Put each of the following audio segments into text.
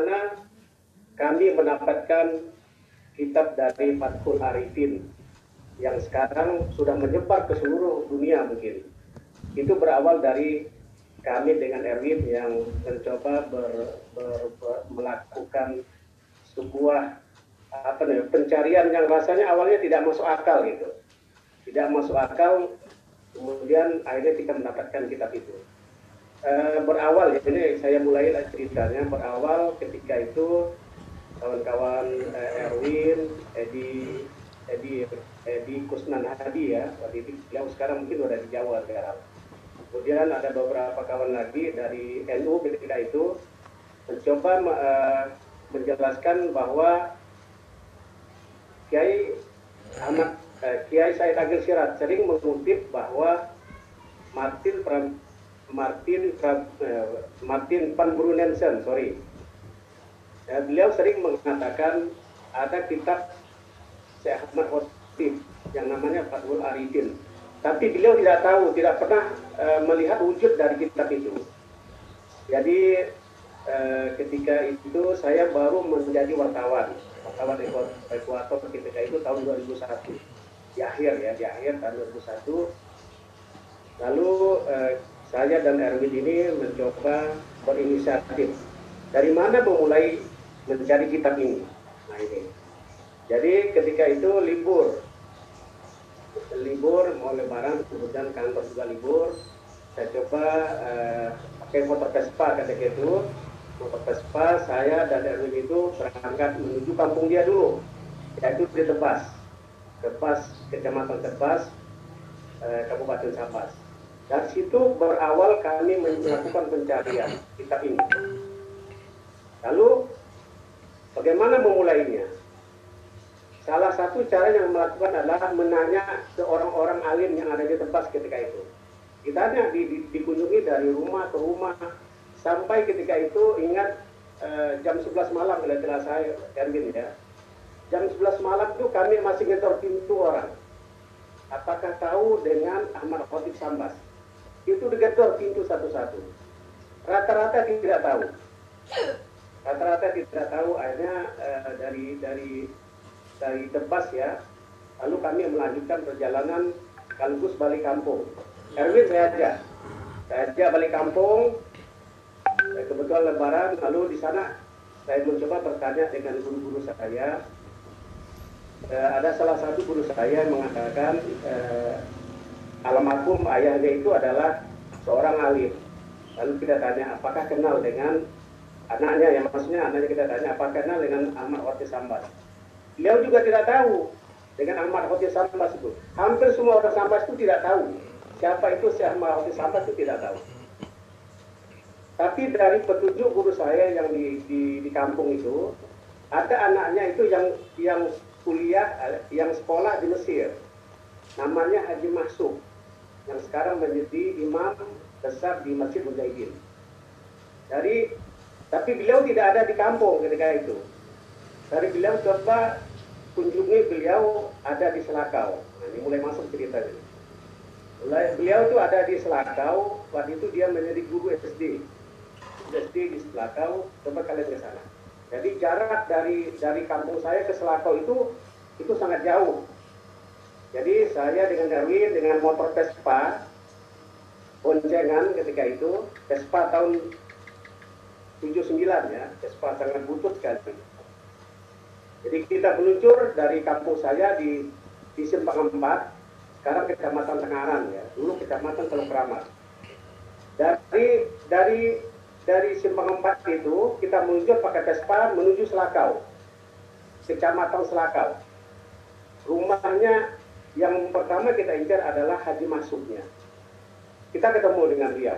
mana kami mendapatkan kitab dari Fathul Arifin yang sekarang sudah menyebar ke seluruh dunia mungkin. Itu berawal dari kami dengan Erwin yang mencoba ber, ber, ber, melakukan sebuah apa nih, pencarian yang rasanya awalnya tidak masuk akal gitu. Tidak masuk akal, kemudian akhirnya kita mendapatkan kitab itu. E, berawal ya, ini saya mulai ceritanya berawal ketika itu kawan-kawan eh, Erwin, Edi, Edi, Edi Kusnan Hadi ya, waktu itu beliau sekarang mungkin sudah di Jawa sekarang. Kemudian ada beberapa kawan lagi dari NU ketika itu mencoba uh, menjelaskan bahwa Kiai Ahmad uh, Kiai Said Agil Sirat sering mengutip bahwa Martin Pram, Martin uh, Martin Van Brunensen, sorry, Ya, beliau sering mengatakan ada kitab Syekh Ahmad Khotib yang namanya Fathul Arifin. Tapi beliau tidak tahu, tidak pernah e, melihat wujud dari kitab itu. Jadi e, ketika itu saya baru menjadi wartawan, wartawan Ekuator ketika itu tahun 2001. Di akhir ya, di akhir tahun 2001. Lalu e, saya dan Erwin ini mencoba berinisiatif. Dari mana memulai mencari kitab ini. Nah ini. Jadi ketika itu libur, libur mau lebaran, kemudian kantor juga libur. Saya coba uh, pakai motor Vespa ketika itu, motor Vespa saya dan Erwin itu berangkat menuju kampung dia dulu, yaitu di Tebas, Tebas kecamatan Tebas, uh, Kabupaten Sabas. Dari situ berawal kami melakukan pencarian kitab ini. Lalu Bagaimana memulainya? Salah satu cara yang melakukan adalah menanya ke orang-orang alim yang ada di tempat ketika itu. Kita hanya di, di, dikunjungi dari rumah ke rumah sampai ketika itu ingat eh, jam 11 malam kalau tidak saya Erwin ya. Jam 11 malam itu kami masih ngetor pintu orang. Apakah tahu dengan Ahmad Khotib Sambas? Itu digetor pintu satu-satu. Rata-rata tidak tahu. Rata-rata tidak tahu akhirnya uh, dari dari dari Tebas ya. Lalu kami melanjutkan perjalanan sekaligus balik kampung. Erwin saya aja saya aja balik kampung. Eh, kebetulan lebaran lalu di sana saya mencoba bertanya dengan guru-guru saya. Uh, ada salah satu guru saya yang mengatakan uh, almarhum ayahnya itu adalah seorang alim. Lalu kita tanya apakah kenal dengan anaknya? Yang maksudnya anaknya kita tanya apa kenal dengan Ahmad Wati Sambas? Beliau juga tidak tahu dengan Ahmad Wati Sambas itu. Hampir semua orang Sambas itu tidak tahu. Siapa itu si Ahmad Wati Sambas itu tidak tahu. Tapi dari petunjuk guru saya yang di, di, di kampung itu ada anaknya itu yang yang kuliah yang sekolah di Mesir. Namanya Haji Masuk yang sekarang menjadi imam besar di Masjid Mujahidin dari tapi beliau tidak ada di kampung ketika itu. Dari beliau coba kunjungi beliau ada di Selakau. Nah, ini mulai masuk ceritanya. Beliau itu ada di Selakau, waktu itu dia menjadi guru SD. SD di Selakau, coba kalian ke sana. Jadi jarak dari dari kampung saya ke Selakau itu itu sangat jauh. Jadi saya dengan Darwin dengan motor Vespa boncengan ketika itu Vespa tahun 79 ya, Vespa sangat butut sekali. Jadi kita meluncur dari kampung saya di di Simpang 4, sekarang Kecamatan Tengaran ya, dulu Kecamatan Teluk Kramat. Dari dari dari Simpang 4 itu kita meluncur pakai Vespa menuju Selakau, Kecamatan Selakau. Rumahnya yang pertama kita incar adalah Haji Masuknya. Kita ketemu dengan dia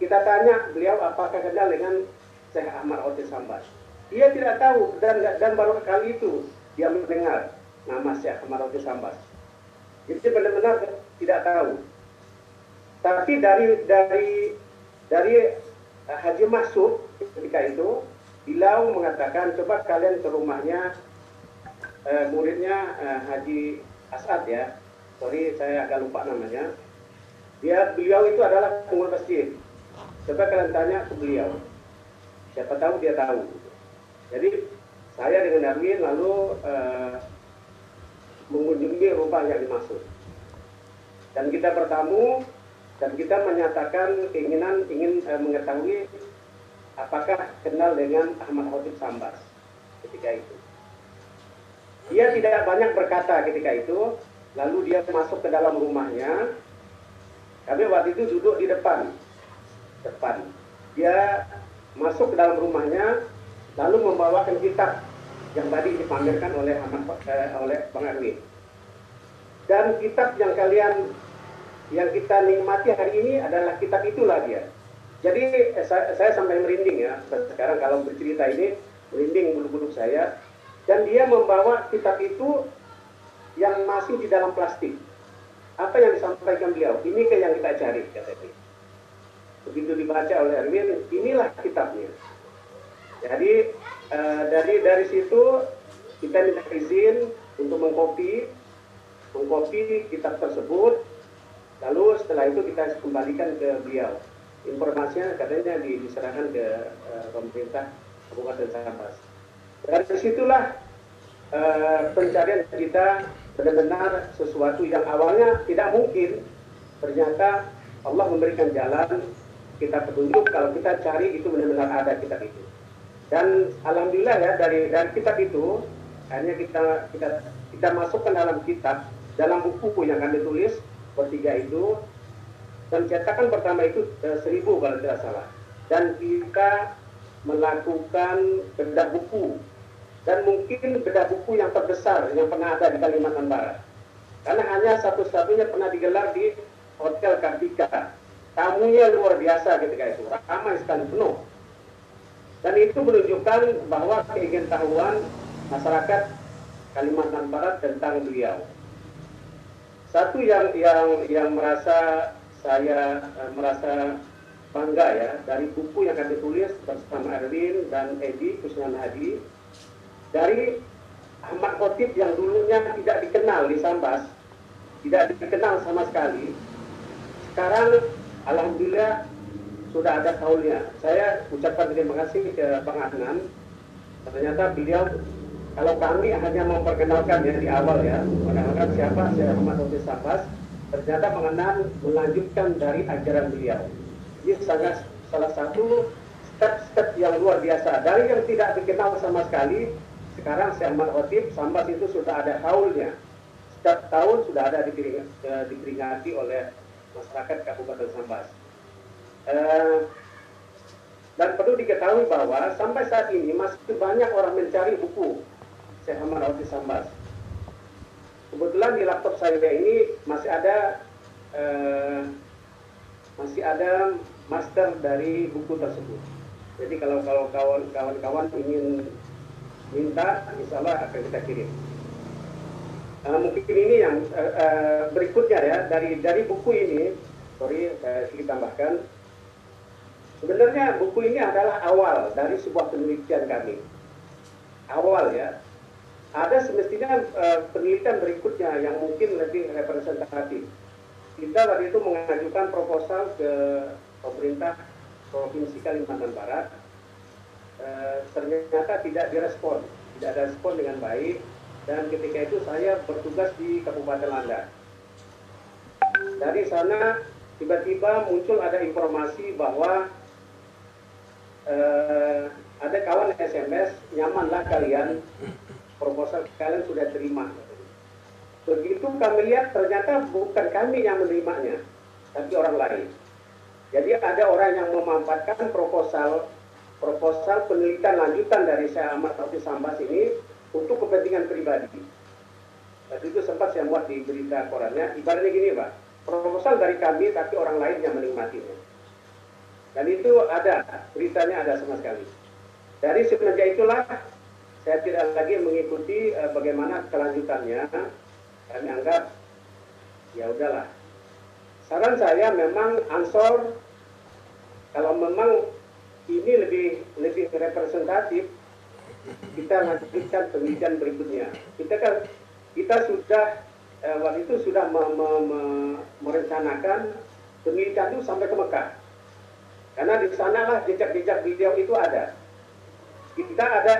kita tanya beliau apakah kenal dengan Syekh Ahmad Otis Sambas. Dia tidak tahu dan dan baru kali itu dia mendengar nama Syekh Ahmad Otis Sambas. Jadi benar-benar tidak tahu. Tapi dari dari dari uh, Haji Masuk ketika itu beliau mengatakan coba kalian ke rumahnya uh, muridnya uh, Haji Asad ya. Sorry saya agak lupa namanya. Dia beliau itu adalah pengurus masjid Coba kalian tanya ke beliau. siapa tahu dia tahu. Jadi saya dengan Erwin lalu uh, mengunjungi rumah yang dimaksud. Dan kita bertamu dan kita menyatakan keinginan ingin uh, mengetahui apakah kenal dengan Ahmad Khotib Sambas ketika itu. Dia tidak banyak berkata ketika itu, lalu dia masuk ke dalam rumahnya. Kami waktu itu duduk di depan, depan. Dia masuk ke dalam rumahnya, lalu membawakan kitab yang tadi dipamerkan oleh eh, oleh Bang Arwin. Dan kitab yang kalian yang kita nikmati hari ini adalah kitab itulah dia. Jadi eh, saya, saya sampai merinding ya sekarang kalau bercerita ini merinding bulu-bulu saya dan dia membawa kitab itu yang masih di dalam plastik. Apa yang disampaikan beliau? Ini ke yang kita cari, katanya. Begitu dibaca oleh Erwin, inilah kitabnya. Jadi uh, dari dari situ kita minta izin untuk mengkopi, mengkopi kitab tersebut. Lalu setelah itu kita kembalikan ke beliau. Informasinya katanya diserahkan ke uh, pemerintah Kabupaten Sambas. Dari situlah uh, pencarian kita benar-benar sesuatu yang awalnya tidak mungkin, ternyata Allah memberikan jalan kita petunjuk kalau kita cari itu benar-benar ada kitab itu. Dan alhamdulillah ya dari dari kitab itu hanya kita kita kita masukkan dalam kitab dalam buku yang kami tulis bertiga itu dan cetakan pertama itu eh, seribu kalau tidak salah. Dan kita melakukan bedah buku dan mungkin bedah buku yang terbesar yang pernah ada di Kalimantan Barat. Karena hanya satu-satunya pernah digelar di Hotel Kartika. Tamunya luar biasa ketika itu, ramai sekali penuh. Dan itu menunjukkan bahwa tahuan masyarakat Kalimantan Barat tentang beliau. Satu yang yang yang merasa saya uh, merasa bangga ya dari buku yang kami tulis bersama Erwin dan Edi Kusnan Hadi dari Ahmad Khotib yang dulunya tidak dikenal di Sambas, tidak dikenal sama sekali. Sekarang Alhamdulillah sudah ada kaulnya. Saya ucapkan terima kasih ke Bang Adnan. Ternyata beliau kalau kami hanya memperkenalkan ya di awal ya, mengenalkan siapa Syekh Ahmad Khotib Sambas, ternyata mengenal melanjutkan dari ajaran beliau. Ini sangat salah satu step-step yang luar biasa. Dari yang tidak dikenal sama sekali, sekarang Syahman Khotib, Sambas itu sudah ada haulnya. Setiap tahun sudah ada eh, diperingati oleh masyarakat Kabupaten Sambas. Eh, dan perlu diketahui bahwa sampai saat ini masih banyak orang mencari buku Syekh Ahmad Sambas. Kebetulan di laptop saya ini masih ada eh, masih ada master dari buku tersebut. Jadi kalau kalau kawan-kawan ingin minta, insya Allah akan kita kirim. Uh, mungkin ini yang uh, uh, berikutnya ya dari dari buku ini, sorry saya sedikit tambahkan. Sebenarnya buku ini adalah awal dari sebuah penelitian kami. Awal ya. Ada semestinya uh, penelitian berikutnya yang mungkin lebih representatif. Kita waktu itu mengajukan proposal ke pemerintah Provinsi Kalimantan Barat Eh, ternyata tidak direspon, tidak ada respon dengan baik dan ketika itu saya bertugas di Kabupaten Landa. Dari sana tiba-tiba muncul ada informasi bahwa uh, ada kawan SMS, nyamanlah kalian, proposal kalian sudah terima. Begitu kami lihat ternyata bukan kami yang menerimanya, tapi orang lain. Jadi ada orang yang memanfaatkan proposal proposal penelitian lanjutan dari saya Ahmad Taufik Sambas ini untuk kepentingan pribadi. Tadi itu sempat saya buat di berita korannya, ibaratnya gini Pak, proposal dari kami tapi orang lain yang menikmatinya. Dan itu ada, beritanya ada sama sekali. Dari semenjak itulah saya tidak lagi mengikuti uh, bagaimana kelanjutannya. Kami anggap ya udahlah. Saran saya memang ansor kalau memang ini lebih lebih representatif. Kita lanjutkan penelitian berikutnya. Kita kan kita sudah eh, waktu itu sudah me, me, me, merencanakan penelitian itu sampai ke Mekah. Karena di sanalah jejak-jejak video itu ada. Kita ada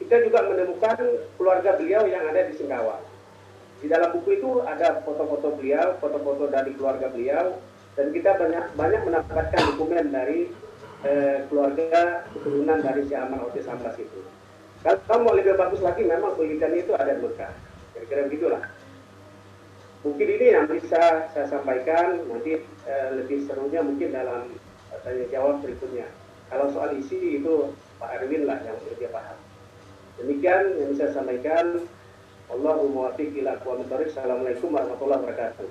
kita juga menemukan keluarga beliau yang ada di Singkawang. Di dalam buku itu ada foto-foto beliau, foto-foto dari keluarga beliau, dan kita banyak banyak mendapatkan dokumen dari eh, keluarga keturunan dari si Aman Otis Ambas itu. Kalau mau lebih bagus lagi, memang penelitian itu ada di Mekah. Kira-kira begitulah. Mungkin ini yang bisa saya sampaikan, nanti eh, lebih serunya mungkin dalam tanya jawab berikutnya. Kalau soal isi itu Pak Erwin lah yang lebih paham. Demikian yang bisa saya sampaikan. Allahumma wafiq ila Assalamualaikum warahmatullahi wabarakatuh.